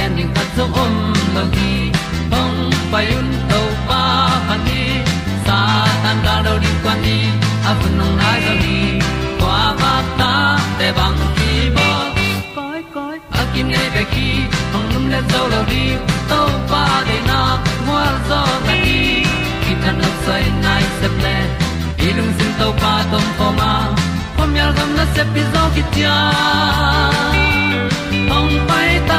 gen ding khat zo om lo gi hong pai un to pa pa ni sa tan da do di kwan ni a bu nong nai zo ni kwa ba ta te bang ki bo koi koi a kim nei be ki hong lum le zo lo di to pa de na mo zo ta ni ki tan no sai nai se ple ilung sin to pa tom pa ma. Pom yal gam na se pi zo ki tia hong pai ta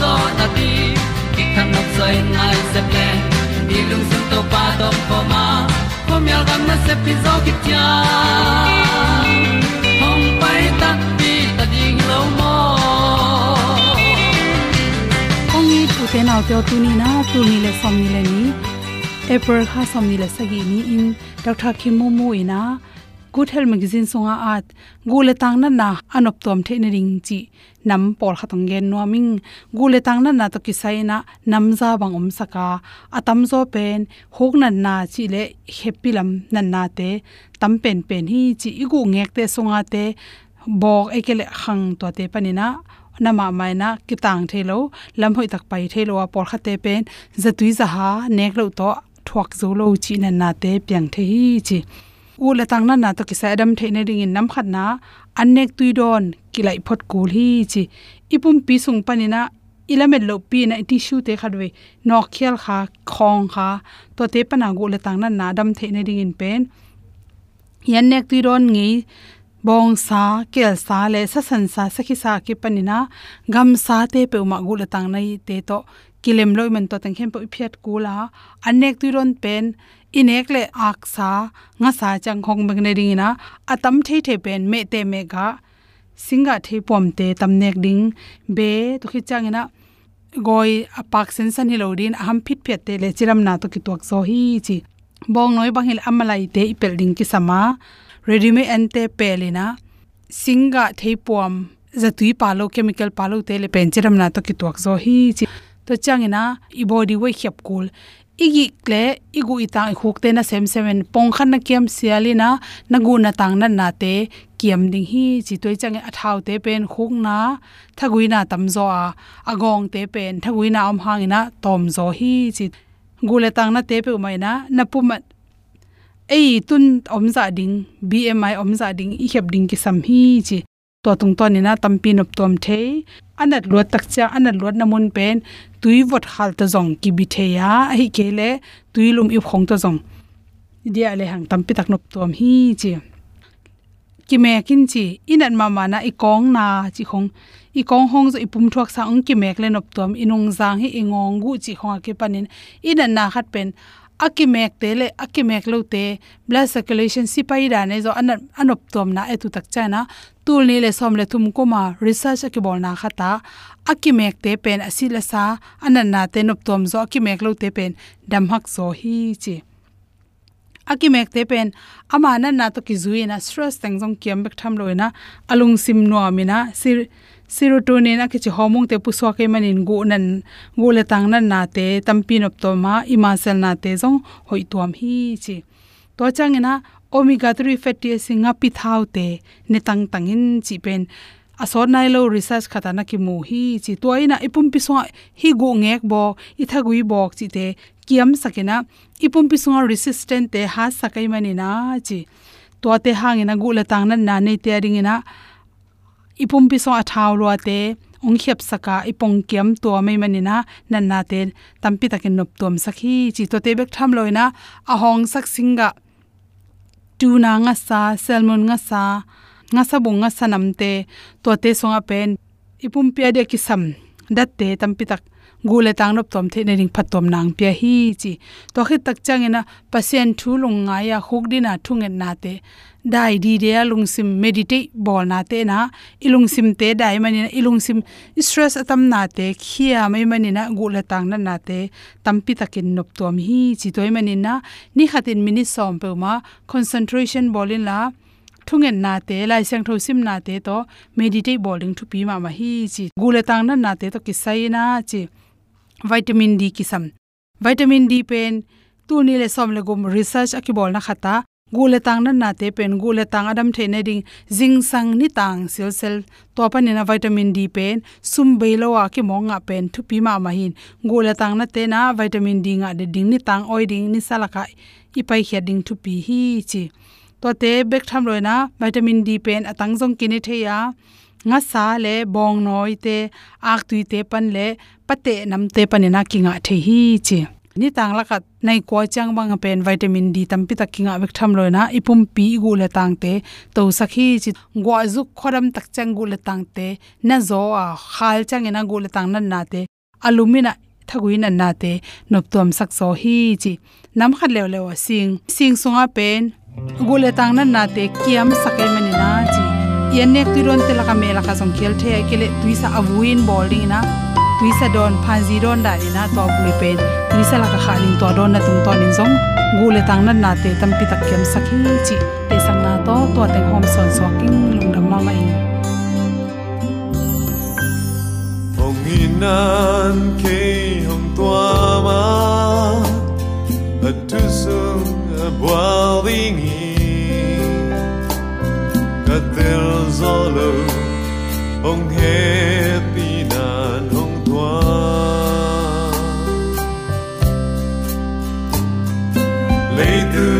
zo na ti ki kan nok sai nai se ple ni lung sun to pa to pa ma. Ko myal gam na se pi zo ki tia hom pai ta ti ta ding lo mo ong i tu te nau te tu ni na? Tu ni le som ni le ni. April kha som ni le sa gi ni in. Dr kim mo mo ina good health magazine songa at gule tang na na anop tom the ne ring chi nam por khatong gen no ming gule tang na na to kisai na nam za bang om saka atam zo pen hok na na chi le happy lam na na te tam pen pen hi chi igu ngek te songa te bok ekele khang to te panina nama mai na kitang thelo lam hoi tak pai thelo a por khate pen zatui za ha nek lo to thuak zo lo chi na na te pyang the hi chi u la tang na na to kisa adam the ne ring in nam khat na anek tui don kilai phot kul hi chi ipum pi sung panina ilamet lo pi na tissue te khadwe nok khial kha khong kha to te pana gu le tang na na dam the ne ring in pen yan nek tui don ngi bong sa kel sa le sa san sa sakhi sa ki panina gam sa te pe ma gu le tang nai te to kilem loi man to tang khem po phiat kula anek tu ron pen inek le ak sa nga sa chang khong beng ne ring na atam the the pen me te me ga. Singa the pom te tamnek ding. Be, to khi changena goi apak sen san hilodin aham phit phet te le chiram na to ki tuak so hi chi. Bong noi bang hil amalai te ipel ding ki sama. Ready me ante pelina singa the pom zatui palo chemical palo te le pen chiram na to ki tuak zo hi chi. To changena i body we khep kul igi kle igu itang khuk te na sem semen pong khan na kiam sialina nagu na tang na na te kiam ding hi chi toi change athau te pen khuk na thaguina tam zo a. Agong te pen thaguina om hangina tom zo hi chi. Gule tang na te pe mai na na pumat ei tun om za ding bmi om za ding i khep ding ki sam hi chi to tung to ni na tampi nop tom the anat lo tak cha, anat lo namun pen. Tui vot hal ta jong ki bi the ya. Hi ke le, tui lum i khong ta jong dia le hang tampi tak nop tom hi chi. Ki me kin chi inan ma ma na i kong na chi khong. I kong hong zo ipum thuak sa ong ki mek le nop tom inung jang hi ingong gu chi khong ke panin. Inan na khat pen akimek te le, akimek lo te. Blood circulation sipai da ne zo an anop tom na etu tak cha na. Tul ni le som le thum ko ma research ki bol na khata akimek te pen asila sa. Anan na te nop tom zo akimek lo te pen dam hak zo hi chi. Akimek te pen ama nan na to ki zuina stress tang jong kiam bek tham loina e alung sim no amina e sir serotonin a kichi hormone te puswa ke manin gu nan, gu le tang nan na te, tampin op to ma ima sel na te zong, hoi tuam hi chi. To changena omega 3 fatty acid nga pi thau te, ne tang tangin chi pen. Asor nai lo research khata na ki mu hi chi. Toina ipum pi so hi gu ngek bo, i thagui bok chi te, kiam sakena ipum pi so resistant te, ha sakai mani na chi. To te hangina gu le tang nan na ne te ringina ipum pi so athaw lo te ong khep saka ipong kiam to mai manina nan na te tampi takin nop tom sakhi. Chi to te bek tham loina a hong sak singa, tuna nga sa salmon nga sa nga sa bung nga sanam te to te songa pen ipum pi ade ki sam dat te tampi tak gule tang nop tom the ne ring phatom nang pia hi chi. To khit tak changena pasien thu lung nga ya khuk dina thungen na te. Dai di de lung sim meditate bol na te na. Ilung sim te dai mani na. Ilung sim stress atam na te. Khia mai mani na gule tang na na te. Tampi takin nop tom hi chi toy mani na. Ni khatin mini som pe ma. Concentration bolin la. Thungen na te. Lai sang tho sim na te to meditate bowling thu pi ma ma hi chi. Gule tang na na te to kisai na chi vitamin d kisam. Vitamin d pen tu ni le som le gum research akibol na khata, gule tang na na te pen, gule tang adam the ne ding jing sang ni tang sel sel to pa ni na vitamin d pen, sum be lo wa ki monga pen, thu pi ma ma hin. Gule tang na te na vitamin d nga de ding ni tang, oi ding ni salaka pai khia ding thu pi hi chi. To te bek tham loina vitamin d pen atang jong kini theya nga sa le, bong noi te, ak tui te pan le pate nam panina kinga the hi chi ni tang la kat ko chang bang pen vitamin d tam pi kinga bek tham loina ipum pi gu le tang te, to sakhi chi gwa zu khoram tak chang gu le tang te, na zo a khal chang ina gu le tang nan na te, alumina thagui nan na te, nop tom sak so hi chi. Nam khat lew lew sing sing sunga pen gule tang nan na te, kiam sakai mani na chi. Yan nek tu ron te la me la song khel the, kele tuisa avuin bowling na tuisa don phanji don da ni na to bui pen tuisa la ka khalin to don na tung to nin zong gule tang nan na te tam pi tak kiam sakhi chi te sang na to to te hom son so king lung dam ma mai hồng inan ke hồng tua ma at tu sung a boilingi katel zolo hồng happy made the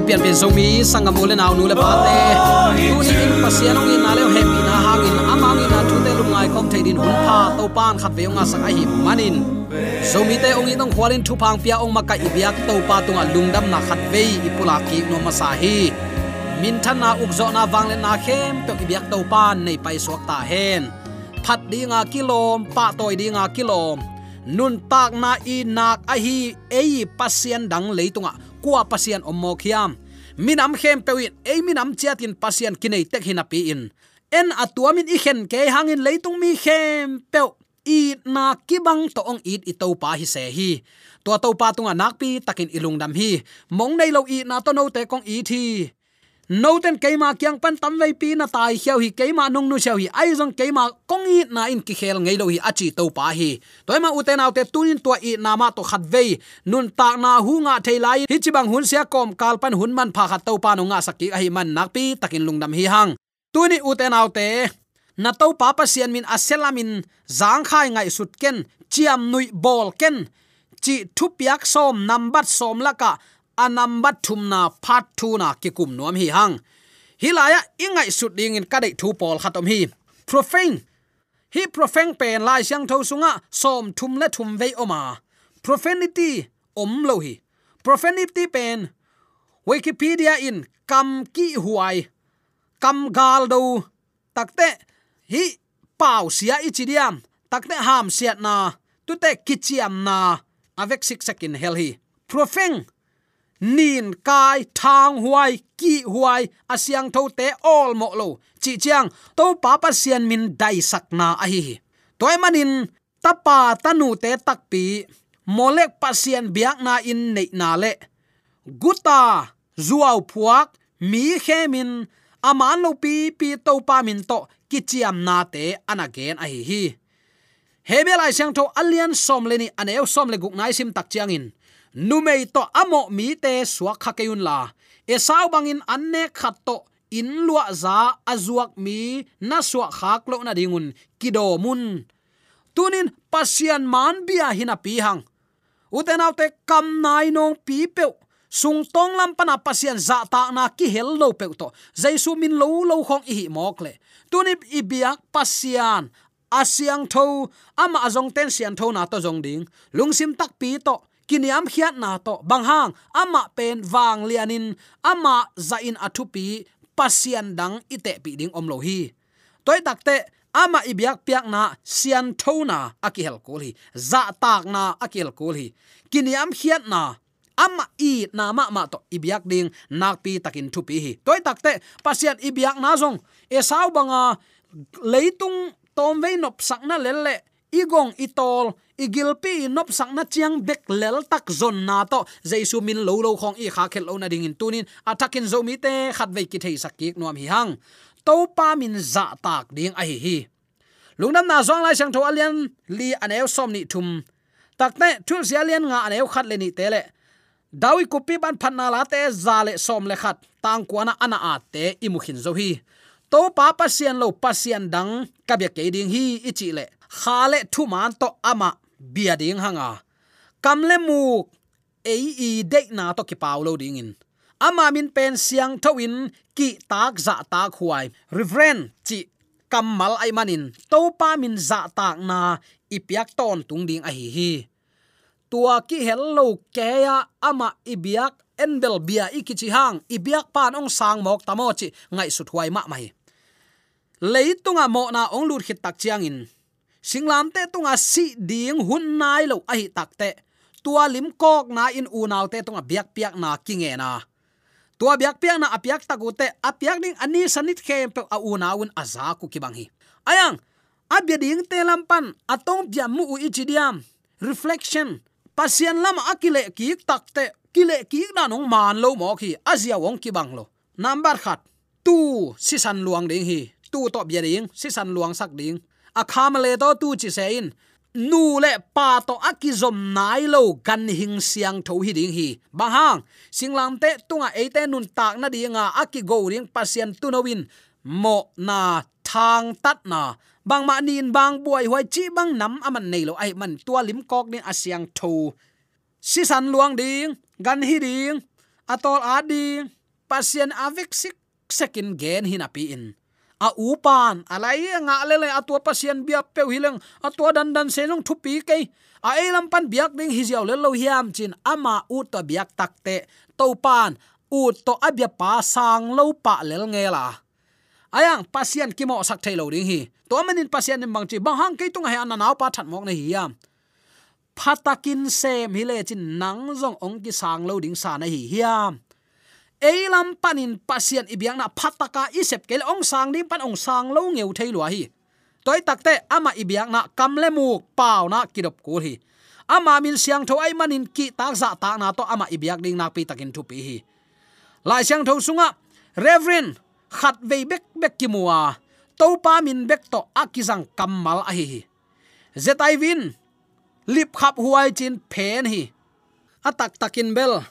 ma pian pian zomi sangam ole naw nu le pa te tu ni in pasian ong in na le happy na hangin amang in na thu te lungai kong te din hun pha to pan khat ve nga sang a hi manin zomi te ong i tong khwalin thu phang pia ong maka ibiak to pa tunga lungdam na khat ve ipula ki no ma hi min than na uk zo na wang le na khem to ibyak to pan nei pai suak ta hen phat dinga kilom pa toy dinga kilom nun tak na i nak a hi ei pasien dang leitunga kwa pasian ommo khiam minam khem pewin, ei minam chiatin pasian kinai tek hina pi in. En atuamin i khen ke hangin leitung mi khem pe i na kibang to ong it i pa hi se hi. To to pa tunga nak pi takin ilung dam hi. Mong nei lo i na to no te kong i thi noten keima kyang pan tam vei pi na tai hiao hi keima nong nu hiao hi. Ai jong keima kong i na in ki khel ngei lo hi achi to pa hi. Toima uten autte tunin to i na ma to khat vei nun ta na hu nga thailai hi chi bang hun sia kom, kal pan hun man pha khat to pa no nga saki a man nak pi takin lungdam hi hang tuni uten autte na to pa pa sian min aselamin zang khai ngai sut ken, chiam nui bol ken. Chi thupiak som nambat som laka anambat thumna phat thu na ki kum nuam hi hang. Hilaya ingai sut ding in kadai thu pol khatom hi. Profane hi profane pen lai siang tho sunga som thum le thum ve oma. Profanity om lo hi. Profanity pen. Wikipedia in kam ki huai. Kam gal do takte hi pau sia ichidiam takte ham siat na. Tute kichiam na. Avek sik sakin hel hi. Profeng nin kai, thang huai, ki huai, asyang tho te, all mo lo. Chi chiang to papa sian min dai sakna a hi toy manin tapa tanu te takpi molek pasien biak na in nei na le. Guta zuaw phuak mi khemin aman lo pi pi to pa min to kichiam na te anagen a hi. Hi hebelai sang tho, alian som leni aneu som le guk nai sim tak chiang in numei to amo mi te suak kha keun la. E sau bangin anne khat to in lua za azuak mi na suak khak lo na dingun. Kido mun. Tunin pasian man bia hina pi hang. Uten te kam nai nong pi pe sung tong lam pana pasian za ta na ki hel lo pe to. Jaisu min lo lo khong i mok le. Tunip ibiak pasian. Asiang tho ama azong ten sian tho na to jong ding. Lungsim tak pi to kiniam khiat na to bang hang ama pen wang lianin. Ama zain athupi pasian dang ite pi ding omlo hi. Toy takte, ama ibyak piak na sian thona akihel kul hi. Za tak na akil kul hi. Kiniam khiat na ama i na ma ma to ibyak ding nak pi takin thu pi hi. Toy takte, pasian ibyak na zong. E sau banga leitung tom ve nop sakna lelle igong itol, igilpi nop sakna chiang bek lel tak zon na to. Jaisu min lo lo khong i kha khel na ding in tunin. Atakin zo mi te khat ve ki thei sakik nuam hi hang. To pa min za tak ding a hi hi. Lungnam na zong lai sang tho alian, li aneu som ni thum. Takne thul sia lian nga aneu khat le ni te le. Dawi kupi ban phanna la te, za le som le khat. Tang kwana ana a te imukhin zo hi. To pa pasien lo pasien dang kabya ke ding hi ichi le khale thu man to ama bia ding hanga. Kamle mu ei e de na to ki paulo ding in. Ama min pen siang thawin ki tak za ta khuai reverend chi kamal ai manin. To pa min za tak na ipiak ton tung ding a hi hi. Tua ki hello ke ya ama ibiak enbel bia ikichi hang. Ibiak pan ong sang mok tamo chi ngai su thuai ma mai. Leitunga mo na ong lut khit tak chiang in singlam te tunga si ding hun nai lo ai takte. Tua lim kok na in u naw te tunga biak piak na kinge na tua biak piak na apiak takute, apiak ding ani sanit khem pe a u nawun aza ku kibang hi ayang abia ding te lampan atong bia mu u ichidiam reflection pasian lam akile ki takte, kile ki na nong man lo mo khi azia wong kibang lo. Number khat, tu sisan luang ding hi. Tu to bia ding, sisan luang sak ding akham le to tu chi se in. Nu le pa to akizom nai lo gan hing siang tho hi ding hi. Bang hang, singlam te tunga eite nun tak na dinga aki go ring pasien tunawin mo na thang tat na. Bang ma nin bang buai hoi chi bang nam aman nei lo ai man tua lim kok ni asyang tho. Si san luang ding, gan hi ding, atol a ding, pasien avik sik sekin gen hinapi in a upan alai e nga le le atwa pasien bia pe hileng atua dan dan senong thupi ke a elam pan biak ding hi jaw le lo hiam chin. Ama u to biak takte to pan. U to abia pa sang lo pa lel ngela ayang, pasien kimo sak thailo ding hi. To manin pasien nim bang chi. Bang hang ke tung ha an naw pa that mok na hi yam phatakin sem hi le chin nang zong ong ki sang lo ding sa na hi hiam eilam panin pasien ibiang na phataka isep kel ong sang dim pan ong sang lo ngeu thailua hi. Toy takte ama ibiang na kamle mu pau na kidop ko hi. Ama min siang tho ai manin ki tak za ta na to ama ibiak ding na pi takin thu pi hi. Lai siang tho sunga, reverend khat ve bek bek ki muwa to pa min bek to akizang kammal a hi zetai win lip khap huai chin phen hi. Atak takin bel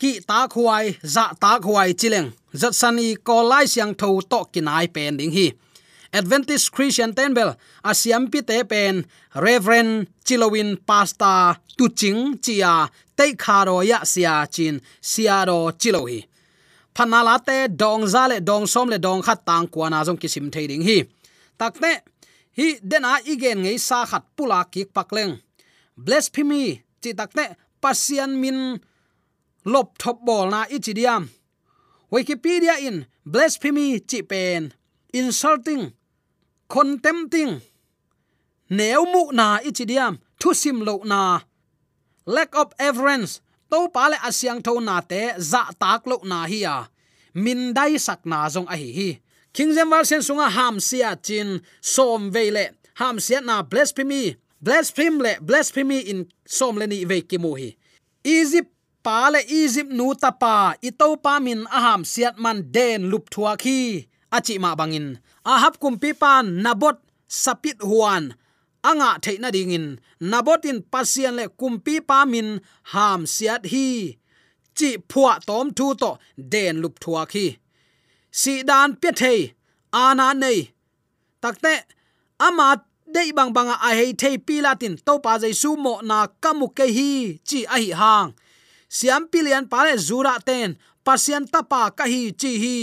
ki ta khuai, za ta khuai chileng. Zat sani ko lai siang tho to kinai pen ding hi. Adventist christian tenbel asiam pi te pen, reverend chilowin pasta tuching chia te kharo ya sia chin sia ro chilohi. Phanala te dong za le dong som le dong khat tang kwana jong kisim thei ding hi. Takte hi dena igen ngei sa khat pula ki pakleng blasphemy, chi takte pasian min lop thop bol na ichidiam. Wikipedia in blasphemy chi pen, insulting contempting neu mu na ichidiam, thu sim lo na. Lack of reverence to pale asyang tho na te, za tak lo na hi ya. Min dai sak na zong a hi hi. King james sen sunga ham sia chin, som vele ham sia na blasphemy blasphemy le, blasphemy in som le ni ve ki mu hi. Egypt pa le egypt nu ta pa, i pa min aham siat man den lup thua khi achi ma bangin ahap kum pi pan nabot sapit huan anga theina dingin nabotin pasian le kumpi pa min ham siat hi. Chi phua tom thu to den lup thua khi. Si dan pe thei ana nei. Takte ama dei bang banga a hei thei pilatin to pa jaisu mo na kamuke hi chi a hi hang siam pilian pale zura ten. Pasian tapa ka hi chi hi.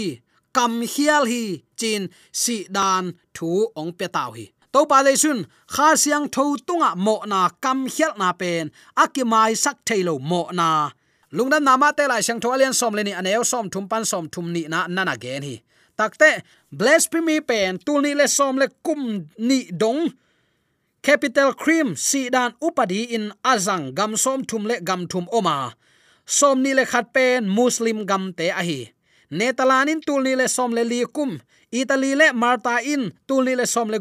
Kam hial hi chin si dan thu ong pe taw hi. To pa le sun, kha siang tho tunga mo na, kam hial na pen. Akimai sak thailo mo na. Lungdam nama te lai siang tholian som leni aneo som thum pan, som thum ni na nana gen hi. Takte blasphemy pen tulni le som le kum ni dong. Capital cream, si dan upadi in azang, gam som thum le gam thum oma som ni le khat pen, muslim gam te a hi. Netalanin tulni le som le li kum. Italy le marta in, tulni le som le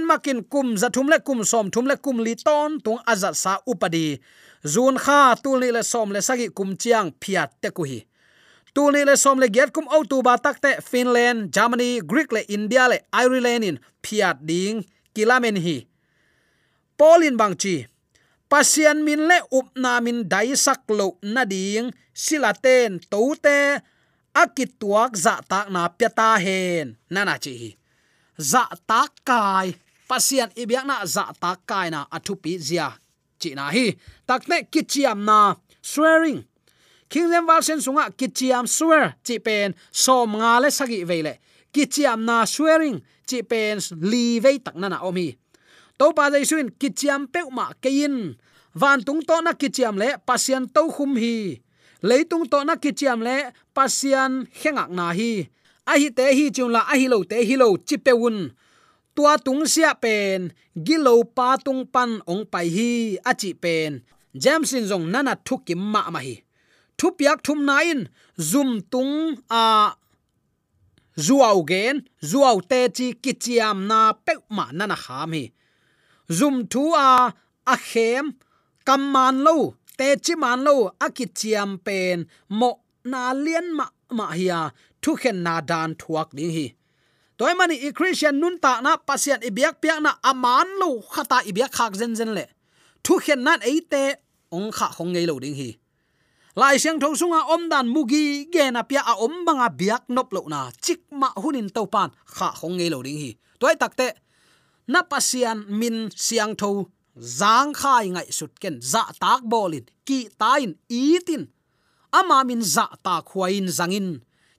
mac in kum, zathum le kum som, thum le kum li ton, tung azat sa upadi. Zun kha, tulni le som le sagi kum chiang phiat te ku hi. Tulni le som le get kum autu ba takte finland, germany, greek le india le ireland in phiat ding, kilamen hi. Polin bangchi pasian min le up na min dai sak lo na ding silaten tote akit tuak za tak na pyata hen. Nana chi hi. Za tak kai. Pasian ibyak na za tak kai na athupi zia. Chi na hi. Takne kichiam na. Swearing. King wal sen sunga kichiam swear. Chi pen som nga le sagi vele kichiam na swearing. Chi pen li ve tak na na omi to pa dai suin kichiam pe ma kein van tung to na kichiam le pasian to khum hi leitung to na kichiam le pasian hengak na hi a hi te hi chung la a hi lo te hi lo chi peun tua tung sia pen gilo pa tung pan ong pai hi, a chi pen jamsin jong nana thukim ma ma hi thu yak thum nain zum tung a zuaw gen zuaw te chi kichiam na pe ma nana kham hi zum thu a a khem, kam man lo, te chi man lo akit chiam pen, mo na lien ma ma hiya thu khen na dan thuak ding hi. Toy mani i christian nun ta na, pasian biak piak na aman lo khata ibyak khak zen zen le. Thu khen nan eite ong kha khong ngei lo ding hi. Lai siang thong sunga om dan mugi ge na pia a om banga biak nop lo na, chik ma hunin to pan, kha khong ngei lo ding hi. Toy takte na pasian min siang tho, zang khai ngai sut ken, za tak bolin, ki tain itin. Ama min za ta khuain zangin.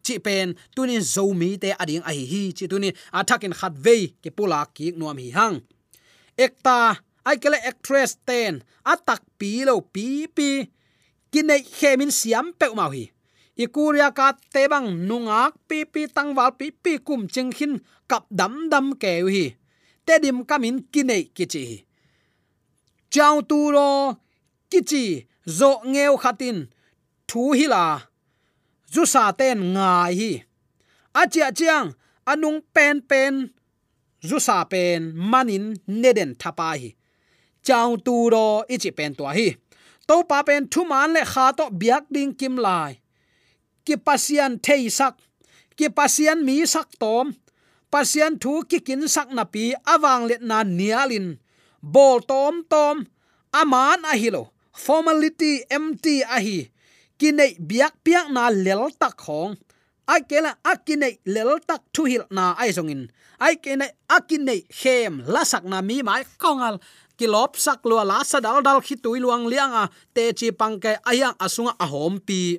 Chi pen tunin zomi te ading a hi hi chi tunin athakin khat ve ke pula ki nuam hi hang. Ekta, ai kele actress ten, atak pi lo pi pi. Kinai khemin siam pe mau hi. Ikuria ka tebang nungak pi pi, tangwal pi pi kum ching khin kap dam dam ke hi tedim kamin kinai kichi chau tu ro kichi zo ngeu khatin thu hila zu sa ten ngai hi achia chiang anung pen pen zu sa pen manin neden thapa hi chau tu ro ichi pen to hi to pa pen thu man le kha to biak ding kim lai ki pasian thei sak ki pasian mi sak tom pasian thu kikin sak na pi awang let na nialin. Bol tom tom aman a hilo formality empty a hi kinai biak piak na lel tak khong ai kela akinai lel tak thu hil na ai zongin ai kene akinai hem la sak na mi mai kongal. Kilop sak lua la sa dal dal khi tui luang liang a te chi pang ke ayang asunga ahom pi.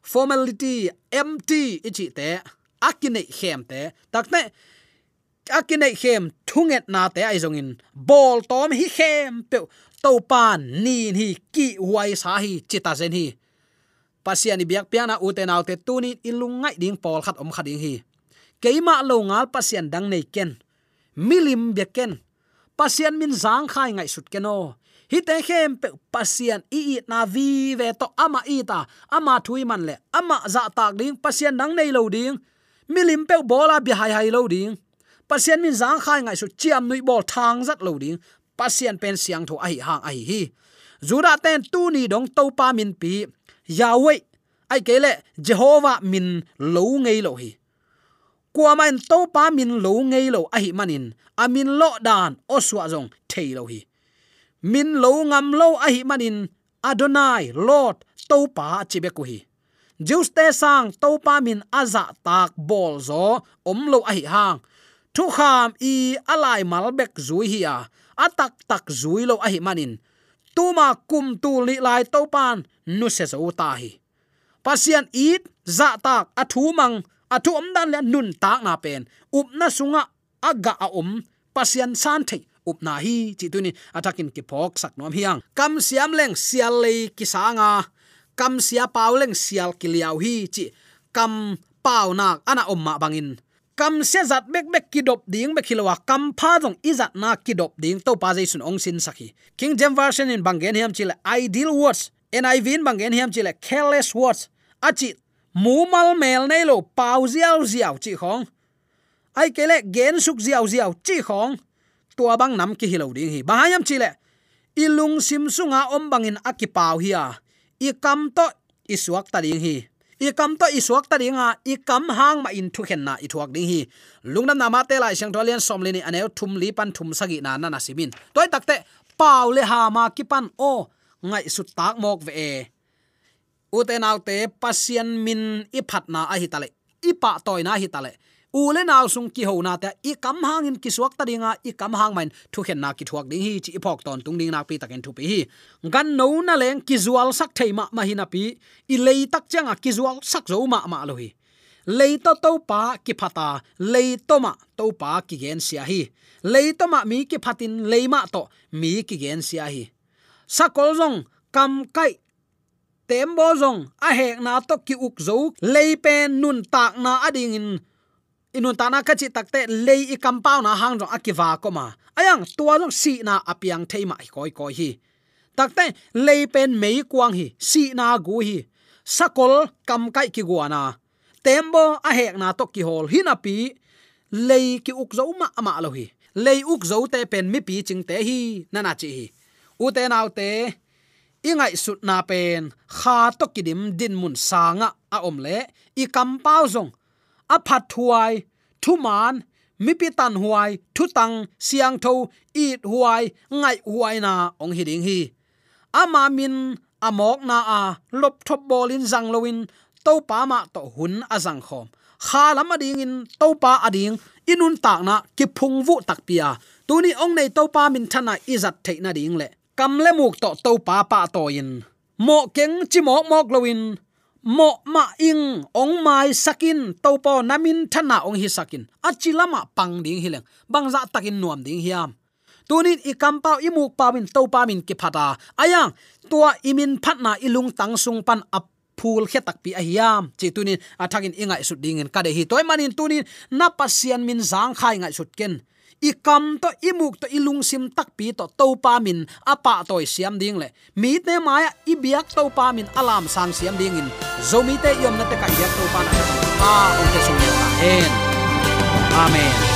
Formality empty ichi te akine khem te. Takne akine khem thunget na te aizongin bol tom hi khem pe. To pan ni hi, ki wai sa hi, chita zen hi. Pasiani biak piana uten autte tuni ilungai ding pol khat om khading hi. Keima lo ngal pasian dang nei ken. Milim beken pasian min zang khai ngai sut keno hi te khem pe pasian i i na vi ve to ama i ta. Ama thui man le, ama za tak ding, pasian dang nei lo ding milim pe bola bi hai hai lo ding. Pasien min zang khai ngai su chiam nui bol thang zat lo ding. Pasien pen siang tho ai hang ai hi zura ten tu ni dong to pa min pi. Yawe ai kele jehovah min lo ngei lo hi. Kwa man to pa min lo ngei lo a hi manin. Amin lo dan oswa jong thei lo hi. Min lo ngam lo a hi manin. Adonai, lord, to pa chibe ku hi. Jews te sang to pa min aza tak bol zo, om lo a hang. Thu kham i alai malbek zui hi a. Atak tak zui lo a manin. Tuma kum tu li lai to pan, nu se zo ta hi. Pasian it, za tak athu mang athu om dan le nun tak na pen. Up na sunga aga a om. Pasian san thei, up na hi, chi tu ni. Atakin ki phok sak nom hiang kam siam leng sial le ki sanga kam sia pauleng sial kiliau hi chi. Kam pau nak ana omma bangin. Kam se zat bek bek kidop ding bek khilowa kam pha dong izat na kidop ding to pa jaisun ong sin saki king james version in bangen hiam chile ideal words. Niv in bangen hiam chile careless words. Achi mumal mel nei lo pau ziau ziau chi khong. Ai kele gen suk ziau ziau chi khong. Tua bang nam ki hilo ding hi. Bahayam chile, ilung sim sunga om bangin akipau hiya i kam to isuak ta ding hi. I kam to isuak ta dinga i kam hang ma in thu khen na i thuak ding hi. Lungnam na ma te lai sang tholian som le ni aneu thum li pan thum sagi na na na simin toy takte pau le ha ma ki pan o, ngai su tak mok ve e. U te nau te min i phat na a hi tale i pa toy na hi tale ule naw sung ki ho na ta, i kam hang in ki suak ta dinga, i kam hang main thu khen na ki thuak ding hi, chi phok ton tung ding na pi taken thu pi hi. Gan no na leng ki zual sak thei ma ma hi na pi, i lei tak changa ki zual sak zo ma ma lo hi. Lei to to pa ki phata, lei to ma to pa ki gen sia hi. Lei to ma mi ki phatin, lei ma to mi ki gen sia hi. Sakol zong, kam kai, tem bo zong, a hek na to ki uk zo, lei pen nun tak na ading in inun ta na ka chi takte lei i compound na hang jong akiwa ko ma ayang, tua jong si na apiang theima koi koi hi. Takte, lei pen mei kwang hi, si na gu hi. Sakol kam kai ki guana tembo a hek na to ki hol. Hin api lei ki uk zo ma ama lo hi. Lei uk zo te pen mi pi ching te hi nana chi hi. U te nau te ingai sut na pen, kha to kidim din mun sanga a om le, i kam pau zong a phat thuai thu man mi pi tan huai thu tang siang tho it huai ngai huai na ong hi. Ding hi ama min amok na a lop thop bolin zang loin to pa ma to hun azang khom kha ading in to pa ading, inun tak na ki phung vu tak pia. Tuni ong nei to pa min thana izat theina ding le. Kam le muk to to pa pa to in. Mo keng chi mok mok loin mo ma ing ong mai sakin topo namin thana ong hi sakin. Achilama pang ding hileng bangza takin nuam ding hiam tunin ikampau imu pawin topa min ki phata. Ayang tua imin phatna ilung tang sung pan ap phul khe tak pi ahiam chi tunin athakin ingai su dingin kade hi. Toy manin tunin na pasian min zang khai ngai sut ken i kam to, i muk to ilung sim tak pi to to pa min apa toy siam ding le. Mi te maya, i biak to pa min alam sang siam ding in. Zo mi te yom na te ka yak to pa na. A o te sung ta hen amen.